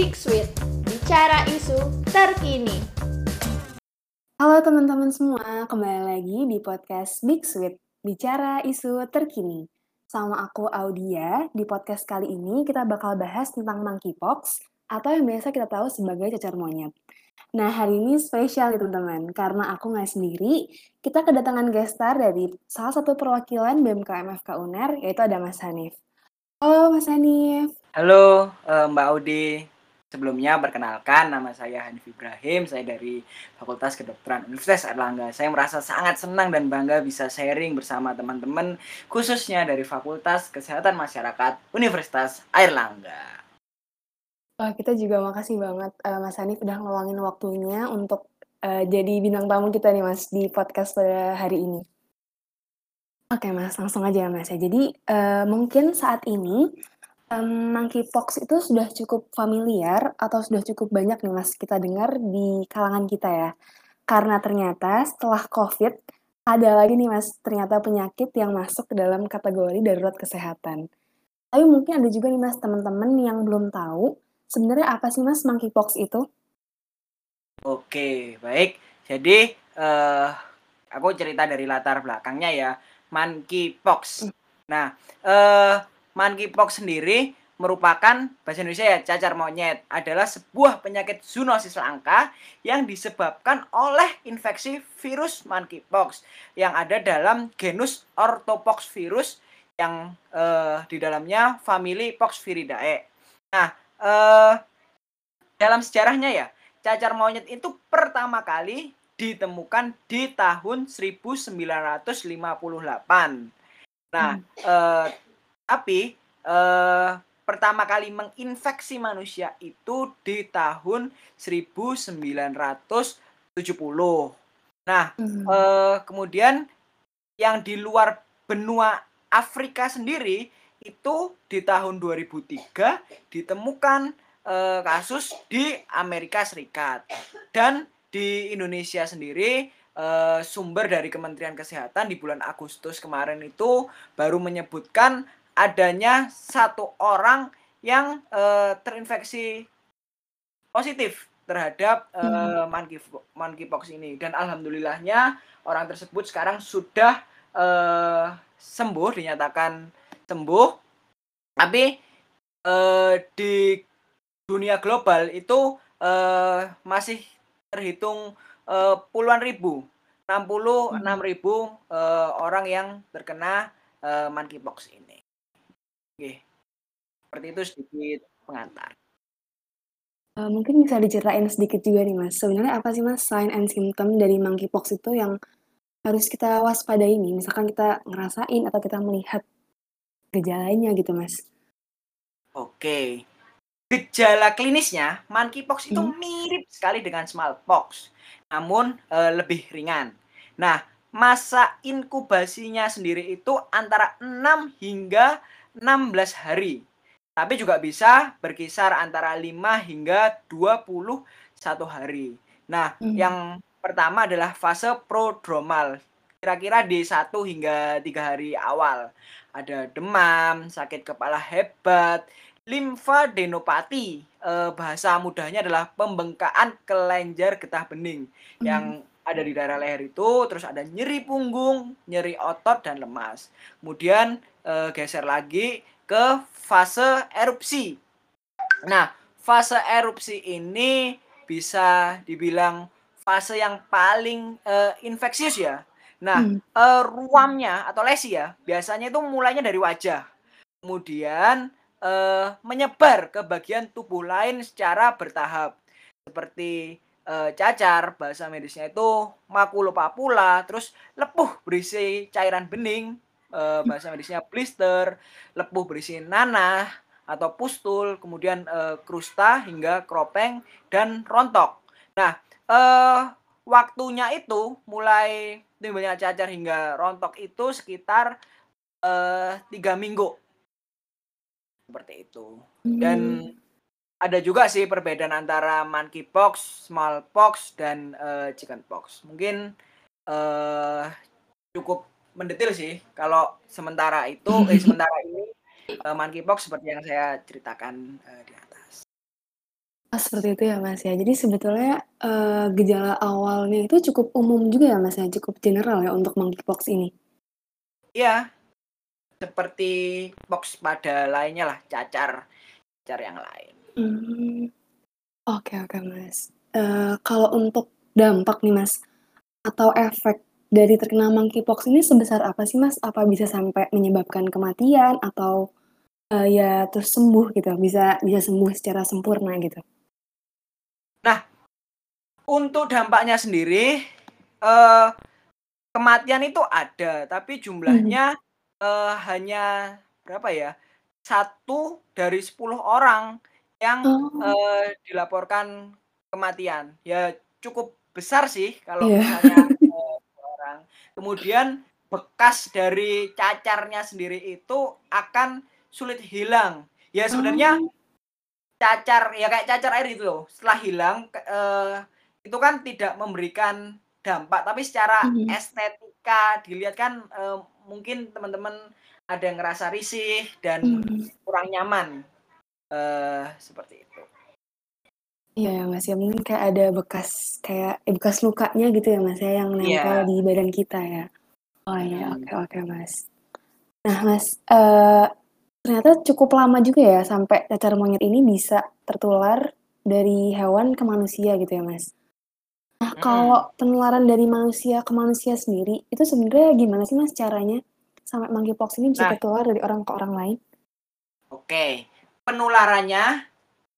Big Sweet, bicara isu terkini. Halo teman-teman semua, kembali lagi di podcast Big Sweet, bicara isu terkini. Sama aku Audia, di podcast kali ini kita bakal bahas tentang monkeypox atau yang biasa kita tahu sebagai cacar monyet. Nah, hari ini spesial nih teman-teman, karena aku nggak sendiri, kita kedatangan gestar dari salah satu perwakilan BMKM FK UNER, yaitu ada Mas Hanif. Halo Mas Hanif. Halo uh, Mbak Audi. Sebelumnya perkenalkan nama saya Hanif Ibrahim, saya dari Fakultas Kedokteran Universitas Erlangga. Saya merasa sangat senang dan bangga bisa sharing bersama teman-teman khususnya dari Fakultas Kesehatan Masyarakat Universitas Airlangga. Wah, kita juga makasih banget uh, Mas Hanif udah ngeluangin waktunya untuk uh, jadi bintang tamu kita nih Mas di podcast pada hari ini. Oke Mas, langsung aja Mas ya. Jadi uh, mungkin saat ini um, monkeypox itu sudah cukup familiar atau sudah cukup banyak nih Mas kita dengar di kalangan kita ya. Karena ternyata setelah COVID ada lagi nih Mas ternyata penyakit yang masuk ke dalam kategori darurat kesehatan. Tapi mungkin ada juga nih Mas teman-teman yang belum tahu sebenarnya apa sih Mas monkeypox itu? Oke, baik. Jadi uh, aku cerita dari latar belakangnya ya monkeypox. Hmm. Nah, eh, monkeypox sendiri merupakan bahasa Indonesia ya cacar monyet adalah sebuah penyakit zoonosis langka yang disebabkan oleh infeksi virus monkeypox yang ada dalam genus Orthopox virus yang eh, di dalamnya famili Poxviridae. Nah, eh, dalam sejarahnya ya cacar monyet itu pertama kali ditemukan di tahun 1958. Nah, hmm. eh, tapi eh, pertama kali menginfeksi manusia itu di tahun 1970. Nah, hmm. eh, kemudian yang di luar benua Afrika sendiri itu di tahun 2003 ditemukan eh, kasus di Amerika Serikat dan di Indonesia sendiri uh, sumber dari Kementerian Kesehatan di bulan Agustus kemarin itu baru menyebutkan adanya satu orang yang uh, terinfeksi positif terhadap uh, monkey monkeypox ini dan alhamdulillahnya orang tersebut sekarang sudah uh, sembuh dinyatakan sembuh tapi uh, di dunia global itu uh, masih terhitung uh, puluhan ribu, 66 hmm. ribu uh, orang yang terkena uh, monkeypox ini. Oke, seperti itu sedikit pengantar. Uh, mungkin bisa diceritain sedikit juga nih mas, sebenarnya apa sih mas sign and symptom dari monkeypox itu yang harus kita waspadai nih, misalkan kita ngerasain atau kita melihat gejalanya gitu mas. Oke, Gejala klinisnya, monkeypox itu hmm. mirip sekali dengan smallpox, namun e, lebih ringan. Nah, masa inkubasinya sendiri itu antara 6 hingga 16 hari. Tapi juga bisa berkisar antara 5 hingga 21 hari. Nah, hmm. yang pertama adalah fase prodromal. Kira-kira di 1 hingga 3 hari awal. Ada demam, sakit kepala hebat, limfadenopati eh, bahasa mudahnya adalah pembengkakan kelenjar getah bening hmm. yang ada di daerah leher itu terus ada nyeri punggung, nyeri otot dan lemas. Kemudian eh, geser lagi ke fase erupsi. Nah, fase erupsi ini bisa dibilang fase yang paling eh, infeksius ya. Nah, hmm. eh, ruamnya atau lesi ya, biasanya itu mulainya dari wajah. Kemudian menyebar ke bagian tubuh lain secara bertahap. Seperti uh, cacar, bahasa medisnya itu makulopapula, terus lepuh berisi cairan bening, uh, bahasa medisnya blister, lepuh berisi nanah atau pustul, kemudian uh, krusta hingga kropeng dan rontok. Nah, uh, waktunya itu mulai timbulnya cacar hingga rontok itu sekitar tiga minggu seperti itu. Dan hmm. Ada juga sih perbedaan antara monkeypox, smallpox dan uh, chickenpox. Mungkin uh, cukup mendetil sih kalau sementara itu eh sementara ini uh, monkeypox seperti yang saya ceritakan uh, di Oh, seperti itu ya, Mas, ya. Jadi sebetulnya, eee, gejala awalnya itu cukup umum juga ya, Mas, ya, cukup general ya untuk Monkeypox ini? Iya. Seperti pox pada lainnya lah, cacar cacar yang lain. Mmm. Oke oke, Mas. Eee, kalau untuk dampak nih, Mas, atau efek dari terkena Monkeypox ini sebesar apa sih, Mas? Apa bisa sampai menyebabkan kematian atau, eee, ya terus sembuh gitu, bisa bisa sembuh secara sempurna gitu? Nah, untuk dampaknya sendiri, eee, kematian itu ada, tapi Mhm. jumlahnya, eee, hanya berapa ya, 1 dari 10 orang yang, Oh. eee, dilaporkan kematian. Ya cukup besar sih kalau Iya. misalnya, eee, 10 orang. Kemudian bekas dari cacarnya sendiri itu akan sulit hilang. Ya sebenarnya Oh. cacar ya kayak cacar air itu loh, setelah hilang, ke eee, itu kan tidak memberikan dampak, tapi secara Mhm. estetika dilihat kan, eee, mungkin teman-teman ada yang ngerasa risih dan Mmm. kurang nyaman, eee, seperti itu. Iya ya, Mas, ya, mungkin kayak ada bekas kayak eh, bekas lukanya gitu ya, Mas, ya, yang nempel Iya. di badan kita ya. Oh iya, Mhm. oke oke, Mas. Nah, Mas, eee, ternyata cukup lama juga ya sampai cacar monyet ini bisa tertular dari hewan ke manusia gitu ya, Mas. Nah, Mhm. kalau penularan dari manusia ke manusia sendiri, itu sebenarnya gimana sih, Mas, caranya sampai Monkeypox ini bisa Nah tertular dari orang ke orang lain? Oke. Penularannya,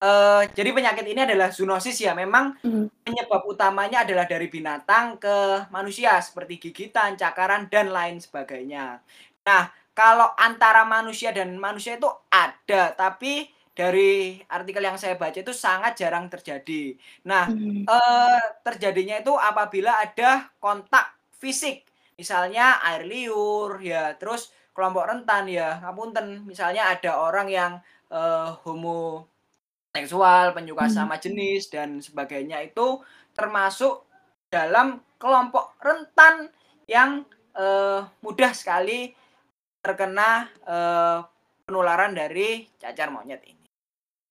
eee, jadi penyakit ini adalah zoonosis ya, memang Mhm. penyebab utamanya adalah dari binatang ke manusia seperti gigitan, cakaran, dan lain sebagainya. Nah, kalau antara manusia dan manusia itu ada, tapi dari artikel yang saya baca itu sangat jarang terjadi. Nah, Mmm. eee, terjadinya itu apabila ada kontak fisik, misalnya air liur, ya terus kelompok rentan ya, ngapunten, misalnya ada orang yang, eee, homoseksual, penyuka Mmm. sama jenis, dan sebagainya, itu termasuk dalam kelompok rentan yang, eee, mudah sekali terkena, eee, penularan dari cacar monyet ini.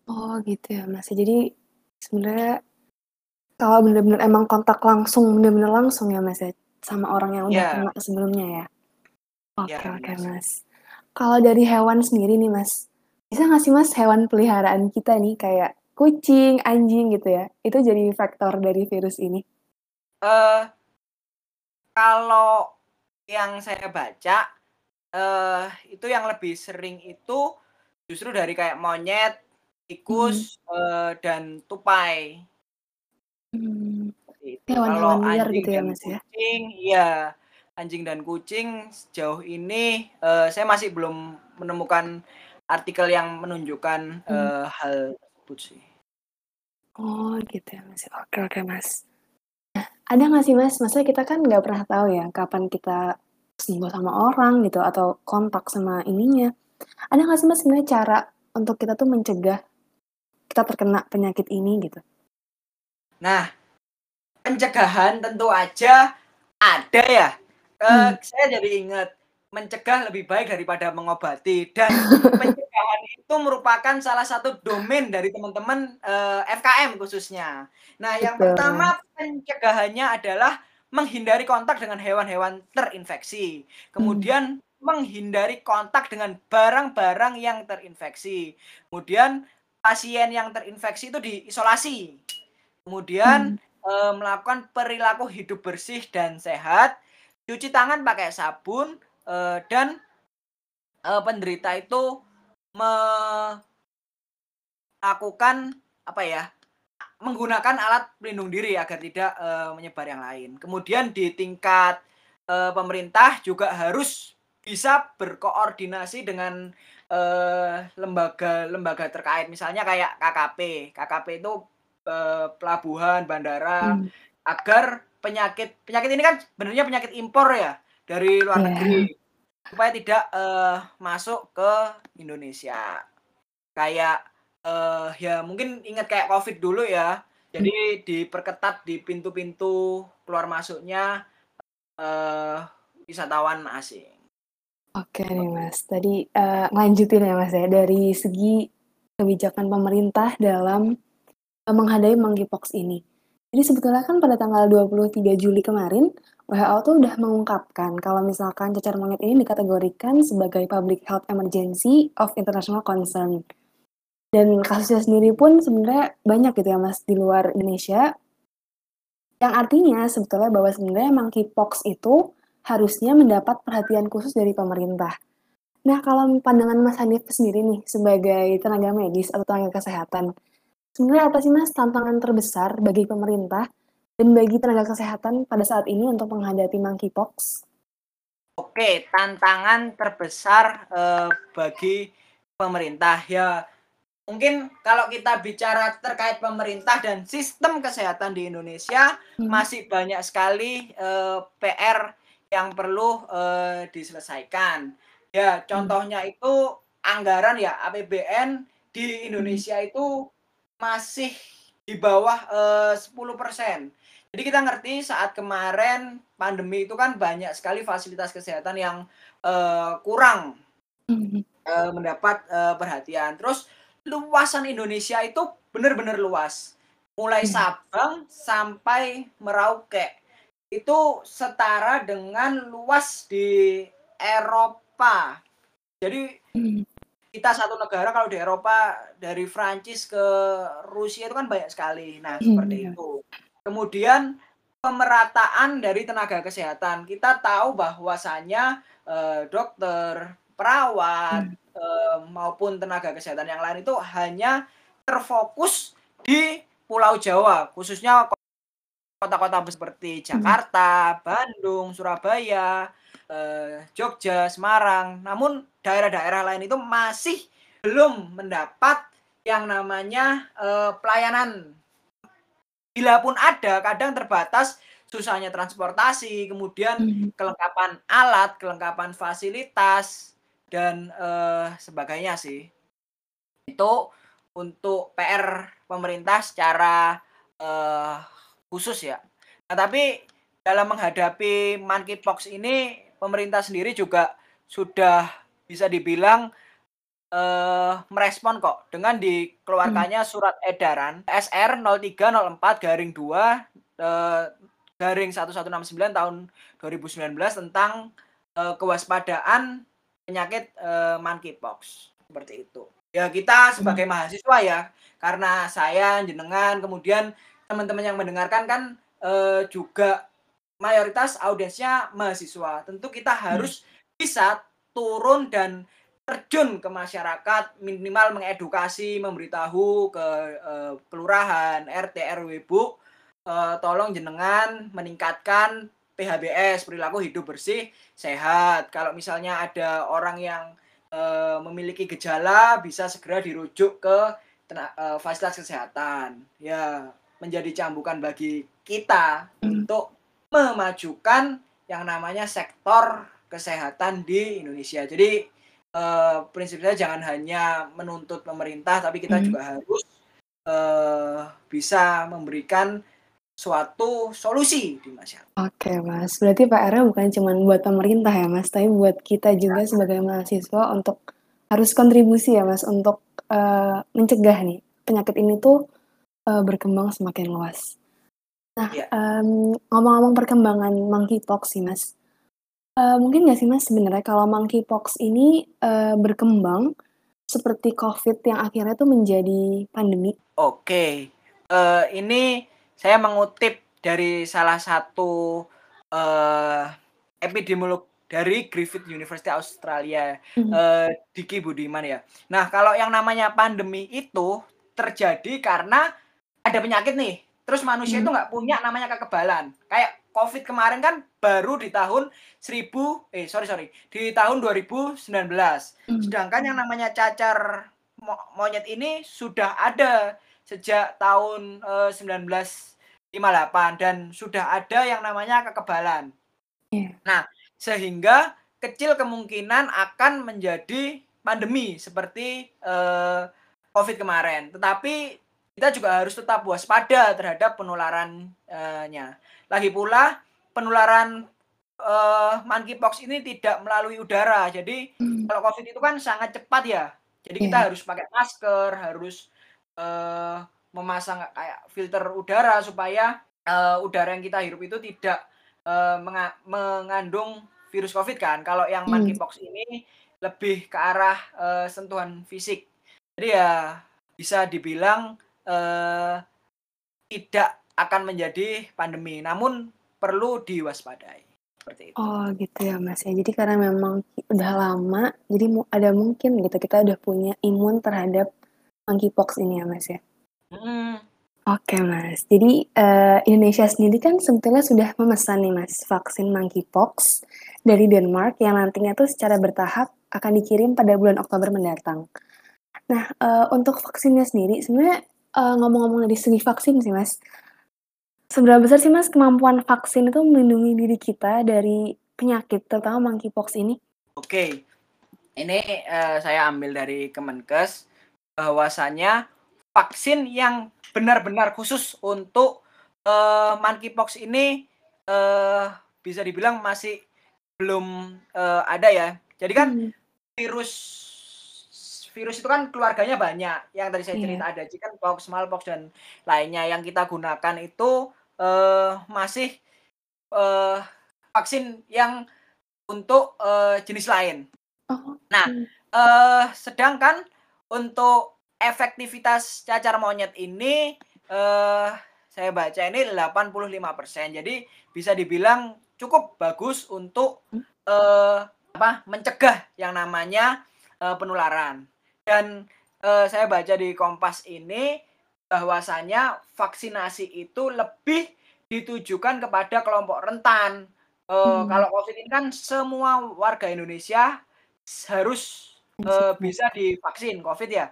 Oh gitu ya, Mas. Jadi sebenarnya kalau bener-bener emang kontak langsung, bener-bener langsung ya, Mas, ya, sama orang yang udah Iya. kena sebelumnya ya? Iya, Oke oke, benar sekali. Mas. Kalau dari hewan sendiri nih, Mas, bisa nggak sih, Mas, hewan peliharaan kita nih kayak kucing, anjing gitu ya, itu jadi faktor dari virus ini? Eee kalau yang saya baca, eee, itu yang lebih sering itu justru dari kayak monyet, tikus, eee, dan tupai. Mmm. Seperti itu. Kalau Hewan-hewan liar anjing gitu ya, Mas, ya? kucing iya, anjing dan kucing sejauh ini, eee, saya masih belum menemukan artikel yang menunjukkan, Mmm. eee, hal tersebut sih. Oh gitu ya, Mas. Oke oke, Mas. Nah, ada nggak sih, Mas, maksudnya kita kan nggak pernah tahu ya kapan kita senggol sama orang gitu atau kontak sama ininya. Ada nggak sih, Mas, sebenarnya cara untuk kita tuh mencegah kita terkena penyakit ini gitu? Nah, pencegahan tentu aja ada ya. Mmm. saya jadi inget, mencegah lebih baik daripada mengobati. Dan pencegahan itu merupakan salah satu domain dari teman-teman, eee, FKM khususnya. Nah, yang Betul, pertama pencegahannya adalah menghindari kontak dengan hewan-hewan terinfeksi, kemudian menghindari kontak dengan barang-barang yang terinfeksi, kemudian pasien yang terinfeksi itu diisolasi, kemudian, Mmm. eee, melakukan perilaku hidup bersih dan sehat, cuci tangan pakai sabun, eee, dan, eee, penderita itu me lakukan apa ya, menggunakan alat pelindung diri agar tidak, eee, menyebar yang lain. Kemudian di tingkat, eee, pemerintah juga harus bisa berkoordinasi dengan, lembaga-lembaga terkait, misalnya kayak KKP. KKP itu, pelabuhan, bandara, Mmm. agar penyakit penyakit ini kan sebenarnya penyakit impor ya, dari luar Iya. negeri, supaya tidak, eee, masuk ke Indonesia. Kayak, eee, ya mungkin inget kayak Covid dulu ya, jadi diperketat di pintu-pintu keluar masuknya, eee, wisatawan asing. Oke nih. Mas. Tadi, eee, ngelanjutin ya, Mas, ya, dari segi kebijakan pemerintah dalam menghadapi monkeypox ini. Jadi sebetulnya kan pada tanggal 23 Juli kemarin, WHO tuh udah mengungkapkan kalau misalkan cacar monyet ini dikategorikan sebagai public health emergency of international concern. Dan kasusnya sendiri pun sebenarnya banyak gitu ya Mas di luar Indonesia. Yang artinya sebetulnya bahwa sebenarnya monkeypox itu harusnya mendapat perhatian khusus dari pemerintah. Nah, kalau pandangan Mas Hanif sendiri nih sebagai tenaga medis atau tenaga kesehatan, sebenarnya apa sih Mas tantangan terbesar bagi pemerintah dan bagi tenaga kesehatan pada saat ini untuk menghadapi monkeypox? Oke, tantangan terbesar eh, bagi pemerintah ya mungkin kalau kita bicara terkait pemerintah dan sistem kesehatan di Indonesia hmm. masih banyak sekali eh, PR yang perlu eh, diselesaikan. Ya, contohnya hmm. itu anggaran ya APBN di Indonesia hmm. itu masih di bawah eh, 10%. Jadi kita ngerti saat kemarin pandemi itu kan banyak sekali fasilitas kesehatan yang eh, kurang eh, mendapat eh, perhatian. Terus luasan Indonesia itu benar-benar luas. Mulai hmm. Sabang sampai Merauke. Itu setara dengan luas di Eropa. Jadi hmm. kita satu negara kalau di Eropa dari Prancis ke Rusia itu kan banyak sekali. Nah, seperti iya. itu. Kemudian pemerataan dari tenaga kesehatan. Kita tahu bahwasanya eh, dokter, perawat hmm. eh, maupun tenaga kesehatan yang lain itu hanya terfokus di Pulau Jawa, khususnya kota-kota seperti Jakarta, Bandung, Surabaya, eh, Jogja, Semarang. Namun daerah-daerah lain itu masih belum mendapat yang namanya eh, pelayanan. Bila pun ada, kadang terbatas susahnya transportasi, kemudian hmm. kelengkapan alat, kelengkapan fasilitas dan eh, sebagainya sih. Itu untuk PR pemerintah secara eh, khusus ya. Nah, tapi dalam menghadapi monkeypox ini pemerintah sendiri juga sudah bisa dibilang uh, merespon kok dengan dikeluarkannya hmm. surat edaran SR 0304 garing 2 uh, eh, garing 1169 tahun 2019 tentang uh, kewaspadaan penyakit uh, monkeypox seperti itu. Ya kita sebagai hmm. mahasiswa ya karena saya jenengan kemudian teman-teman yang mendengarkan kan uh, juga mayoritas audiensnya mahasiswa. Tentu kita harus hmm. bisa turun dan terjun ke masyarakat, minimal mengedukasi, memberitahu ke uh, kelurahan, RT, RW, Bu, uh, tolong jenengan meningkatkan PHBS, perilaku hidup bersih, sehat. Kalau misalnya ada orang yang uh, memiliki gejala, bisa segera dirujuk ke uh, fasilitas kesehatan. Ya, menjadi cambukan bagi kita untuk memajukan yang namanya sektor kesehatan di Indonesia. Jadi uh, prinsipnya jangan hanya menuntut pemerintah, tapi kita hmm. juga harus uh, bisa memberikan suatu solusi di masyarakat. Oke mas, berarti PR-nya bukan cuma buat pemerintah ya mas, tapi buat kita juga sebagai mahasiswa untuk harus kontribusi ya mas untuk uh, mencegah nih penyakit ini tuh uh, berkembang semakin luas. Nah, ya. um, ngomong-ngomong perkembangan monkeypox sih, Mas. Uh, mungkin nggak sih, Mas, sebenarnya kalau monkeypox ini uh, berkembang seperti COVID yang akhirnya tuh menjadi pandemi? Oke, uh, ini saya mengutip dari salah satu uh, epidemiolog dari Griffith University Australia, hmm. uh, Diki Budiman ya. Nah, kalau yang namanya pandemi itu terjadi karena ada penyakit nih Terus manusia hmm. itu nggak punya namanya kekebalan. Kayak COVID kemarin kan baru di tahun 1000 eh sorry sorry di tahun 2019. Hmm. Sedangkan yang namanya cacar monyet ini sudah ada sejak tahun eh, 1958 dan sudah ada yang namanya kekebalan. Yeah. Nah, sehingga kecil kemungkinan akan menjadi pandemi seperti eh, COVID kemarin. Tetapi kita juga harus tetap waspada terhadap penularannya. Lagi pula penularan uh, monkeypox ini tidak melalui udara. Jadi hmm. kalau COVID itu kan sangat cepat ya. Jadi yeah. kita iya. harus pakai masker, harus uh, memasang kayak filter udara supaya uh, udara yang kita hirup itu tidak uh, menga mengandung virus COVID kan. Kalau yang Hmm. monkeypox ini lebih ke arah uh, sentuhan fisik. Jadi ya bisa dibilang uh, tidak akan menjadi pandemi, namun perlu diwaspadai. Seperti itu. Oh gitu ya Mas ya. Jadi karena memang udah lama, jadi ada mungkin gitu kita udah punya imun terhadap monkeypox ini ya Mas ya? Mhm. Oke Mas. Jadi, eee, Indonesia sendiri kan sebetulnya sudah memesan nih Mas, vaksin monkeypox dari Denmark yang nantinya tuh secara bertahap akan dikirim pada bulan Oktober mendatang. Nah, eee, untuk vaksinnya sendiri sebenarnya, eee, ngomong-ngomong dari segi vaksin sih Mas, seberapa besar sih Mas kemampuan vaksin itu melindungi diri kita dari penyakit terutama monkeypox ini? Oke. Ini, eee, saya ambil dari Kemenkes, bahwasanya vaksin yang benar-benar khusus untuk, eee, monkeypox ini, eee, bisa dibilang masih belum, eee, ada ya. Jadi kan Mmm. virus virus itu kan keluarganya banyak, yang tadi saya Iya. cerita ada chickenpox, smallpox, dan lainnya. Yang kita gunakan itu, eee, masih, eee, vaksin yang untuk, eee, jenis lain. Oh, Nah, eee, sedangkan untuk efektivitas cacar monyet ini, eee, saya baca ini 85%. Jadi bisa dibilang cukup bagus untuk, eee, apa, mencegah yang namanya, eee, penularan. Dan, eee, saya baca di Kompas ini bahwasanya vaksinasi itu lebih ditujukan kepada kelompok rentan. Eee, Mmm. kalau COVID ini kan semua warga Indonesia harus, ya? bisa divaksin COVID ya,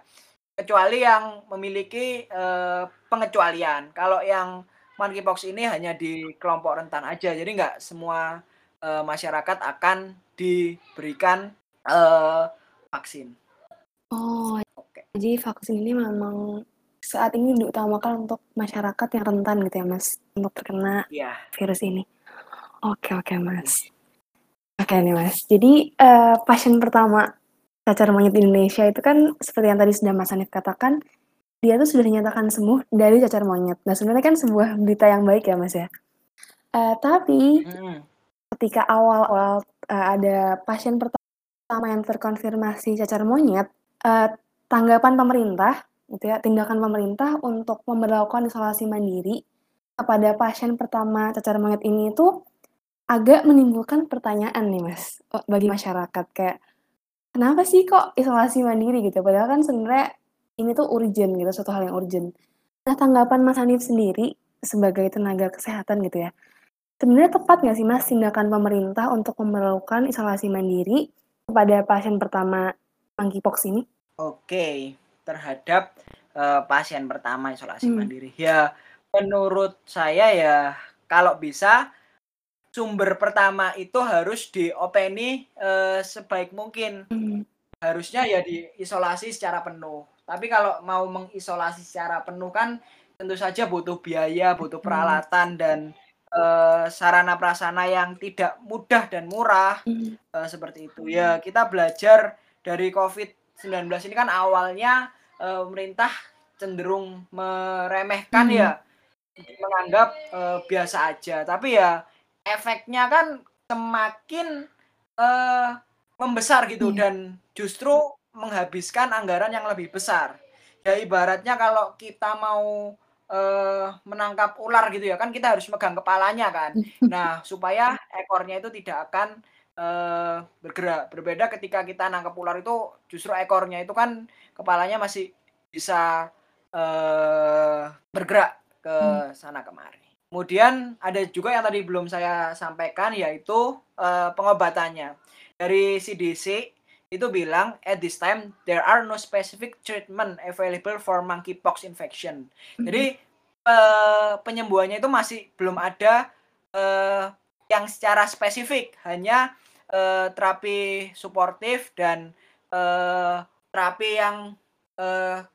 kecuali yang memiliki, eee, pengecualian. Kalau yang monkeypox ini hanya di kelompok rentan aja, jadi nggak semua, eee, masyarakat akan diberikan, eee, vaksin. Oh, Oke. jadi vaksin ini memang saat ini diutamakan untuk masyarakat yang rentan gitu ya Mas, untuk terkena Iya. virus ini. Oke oke Iya. Mas. Oke nih Mas, jadi, eee, pasien pertama cacar monyet di Indonesia itu kan seperti yang tadi sudah Mas Hanif katakan, dia tuh sudah dinyatakan sembuh dari cacar monyet. Nah sebenarnya kan sebuah berita yang baik ya Mas ya. Eee, tapi Mhm. ketika awal-awal, eee, ada pasien pertama yang terkonfirmasi cacar monyet, eee, tanggapan pemerintah gitu ya, tindakan pemerintah untuk memberlakukan isolasi mandiri kepada pasien pertama cacar monyet ini tuh agak menimbulkan pertanyaan nih Mas, eee, bagi masyarakat kayak, kenapa sih kok isolasi mandiri gitu? Padahal kan sebenarnya ini tuh urgent gitu, suatu hal yang urgent. Nah tanggapan Mas Hanif sendiri sebagai tenaga kesehatan gitu ya, sebenarnya tepat nggak sih Mas tindakan pemerintah untuk memberlakukan isolasi mandiri kepada pasien pertama monkeypox ini? Oke, terhadap, eee, pasien pertama isolasi Mmm. mandiri. Ya, menurut saya ya kalau bisa sumber pertama itu harus diopeni, eee, sebaik mungkin. Mmm. Harusnya ya diisolasi secara penuh. Tapi kalau mau mengisolasi secara penuh kan tentu saja butuh biaya, butuh Mmm. peralatan dan, eee, sarana prasarana yang tidak mudah dan murah, eee, seperti itu. Ya kita belajar dari COVID-19 ini kan awalnya, eee, pemerintah cenderung meremehkan Mmm. ya, menganggap, eee, biasa aja. Tapi ya efeknya kan semakin, eee, membesar gitu Iya. dan justru menghabiskan anggaran yang lebih besar. Ya ibaratnya kalau kita mau, eee, menangkap ular gitu ya, kan kita harus megang kepalanya kan. Nah, supaya ekornya itu tidak akan, eee, bergerak. Berbeda ketika kita nangkep ular itu justru ekornya itu kan kepalanya masih bisa, eee, bergerak ke Mmm. sana kemari. Kemudian ada juga yang tadi belum saya sampaikan yaitu, eee, pengobatannya. Dari CDC itu bilang, "At this time, there are no specific treatment available for monkeypox infection." Mmm. Jadi, eee, penyembuhannya itu masih belum ada, eee, yang secara spesifik, hanya, eee, terapi suportif dan, eee, terapi yang, eee,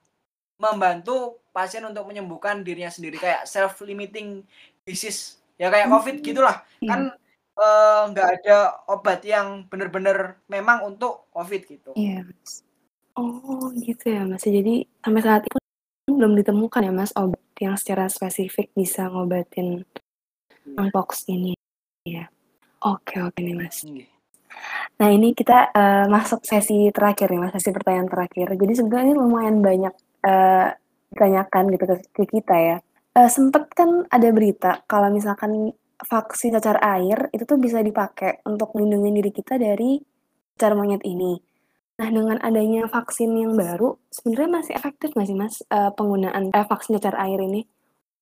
membantu pasien untuk menyembuhkan dirinya sendiri, kayak self limiting disease, ya kayak COVID Mmm, gitulah. iya. Kan, nggak ada obat yang bener-bener memang untuk COVID gitu. Iya Mas. Oh gitu ya Mas, jadi sampai saat ini pun belum ditemukan ya Mas obat yang secara spesifik bisa ngobatin monkeypox ini ya. Oke oke nih Mas. Nggih. Nah ini kita uh, masuk sesi terakhir nih Mas, sesi pertanyaan terakhir. Jadi sebenarnya ini lumayan banyak uh, ditanyakan gitu ke, ke kita ya. Uh, sempet kan ada berita kalau misalkan vaksin cacar air itu tuh bisa dipakai untuk melindungi diri kita dari cacar monyet ini. Nah, dengan adanya vaksin yang baru, sebenarnya masih efektif nggak sih, Mas, uh, penggunaan vaksin cacar air ini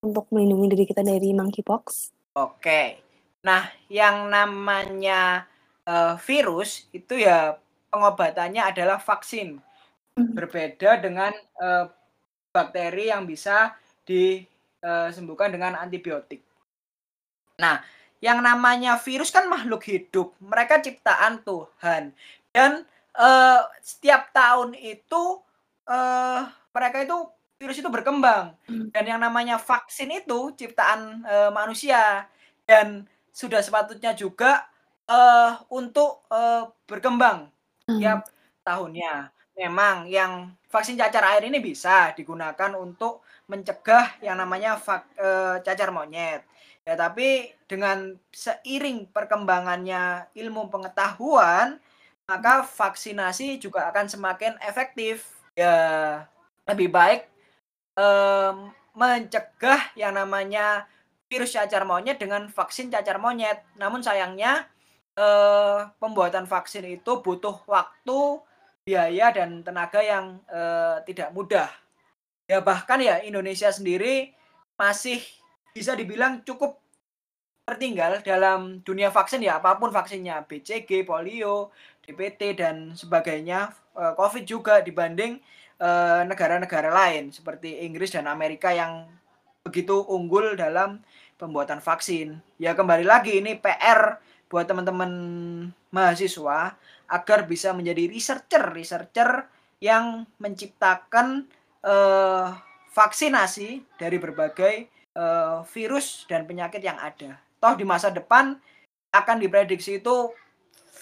untuk melindungi diri kita dari monkeypox? Oke. Nah, yang namanya uh, virus itu ya pengobatannya adalah vaksin. Hmm. Berbeda dengan uh, bakteri yang bisa disembuhkan dengan antibiotik. Nah, yang namanya virus kan makhluk hidup, mereka ciptaan Tuhan dan uh, setiap tahun itu uh, mereka itu virus itu berkembang hmm. dan yang namanya vaksin itu ciptaan uh, manusia dan sudah sepatutnya juga uh, untuk uh, berkembang hmm. tiap tahunnya. Memang yang vaksin cacar air ini bisa digunakan untuk mencegah yang namanya vak, uh, cacar monyet. Ya, tapi dengan seiring perkembangannya ilmu pengetahuan, maka vaksinasi juga akan semakin efektif. Ya, lebih baik um, mencegah yang namanya virus cacar monyet dengan vaksin cacar monyet. Namun sayangnya uh, pembuatan vaksin itu butuh waktu, biaya dan tenaga yang uh, tidak mudah. Ya bahkan ya Indonesia sendiri masih bisa dibilang cukup tertinggal dalam dunia vaksin ya apa pun vaksinnya BCG, polio, DPT dan sebagainya, uh, COVID juga dibanding eh, negara-negara lain seperti Inggris dan Amerika yang begitu unggul dalam pembuatan vaksin. Ya kembali lagi ini PR buat teman-teman mahasiswa agar bisa menjadi researcher-researcher yang menciptakan uh, vaksinasi dari berbagai uh, virus dan penyakit yang ada. Toh di masa depan akan diprediksi itu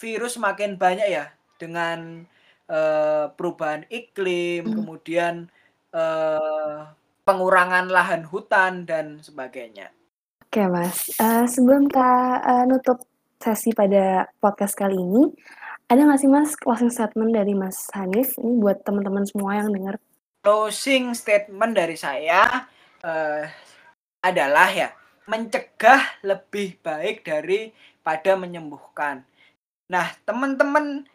virus makin banyak ya dengan uh, perubahan iklim, hmm. kemudian uh, pengurangan lahan hutan dan sebagainya. Oke mas, uh, sebelum kita uh, nutup sesi pada podcast kali ini, ada nggak sih mas closing statement dari Mas Hanif ini buat teman-teman semua yang dengar? Closing statement dari saya uh, adalah ya mencegah lebih baik daripada menyembuhkan. Nah, teman-teman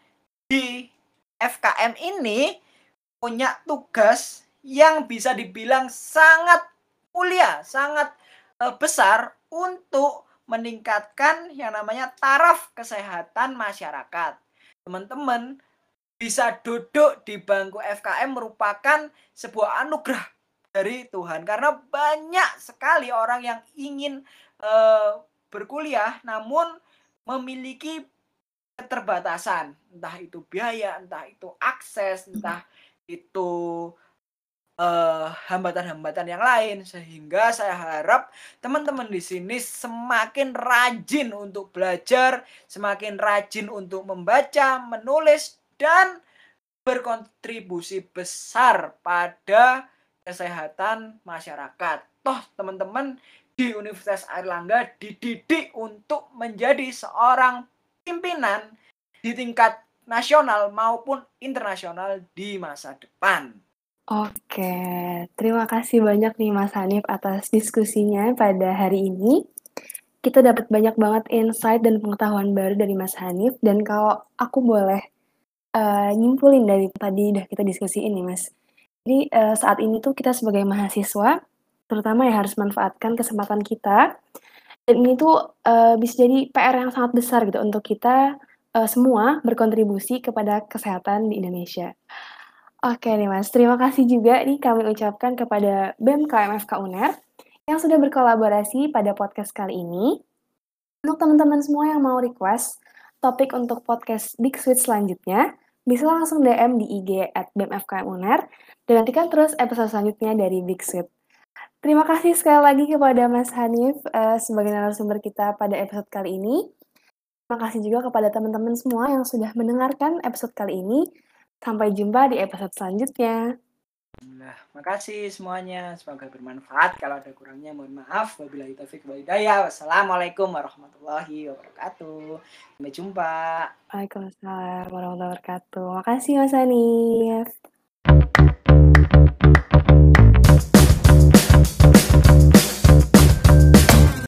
di FKM ini punya tugas yang bisa dibilang sangat mulia, sangat besar untuk meningkatkan yang namanya taraf kesehatan masyarakat. Teman-teman bisa duduk di bangku FKM merupakan sebuah anugerah dari Tuhan karena banyak sekali orang yang ingin uh, berkuliah namun memiliki keterbatasan, entah itu biaya, entah itu akses, entah itu hambatan hambatan-hambatan yang lain sehingga saya harap teman-teman di sini semakin rajin untuk belajar, semakin rajin untuk membaca, menulis dan berkontribusi besar pada kesehatan masyarakat. Toh teman-teman di Universitas Airlangga dididik untuk menjadi seorang pimpinan di tingkat nasional maupun internasional di masa depan. Oke, terima kasih banyak nih Mas Hanif atas diskusinya pada hari ini. Kita dapat banyak banget insight dan pengetahuan baru dari Mas Hanif dan kalau aku boleh uh, nyimpulin dari tadi udah kita diskusi ini Mas. Jadi uh, saat ini tuh kita sebagai mahasiswa terutama ya harus manfaatkan kesempatan kita dan ini tuh, uh, bisa jadi PR yang sangat besar gitu untuk kita, uh, semua berkontribusi kepada kesehatan di Indonesia. Oke nih Mas, terima kasih juga nih kami ucapkan kepada BEM KMFK UNER, yang sudah berkolaborasi pada podcast kali ini. Untuk teman-teman semua yang mau request topik untuk podcast Big Switch selanjutnya, bisa langsung DM di IG at dan nantikan terus episode selanjutnya dari Big Switch. Terima kasih sekali lagi kepada Mas Hanif uh, sebagai narasumber kita pada episode kali ini. Terima kasih juga kepada teman-teman semua yang sudah mendengarkan episode kali ini. Sampai jumpa di episode selanjutnya. Alhamdulillah. Makasih semuanya. Semoga bermanfaat. Kalau ada kurangnya mohon maaf. Wabillahi taufiq wal hidayah. Wassalamualaikum warahmatullahi wabarakatuh. Sampai jumpa. Waalaikumsalam warahmatullahi wabarakatuh. Makasih Mas Hanif.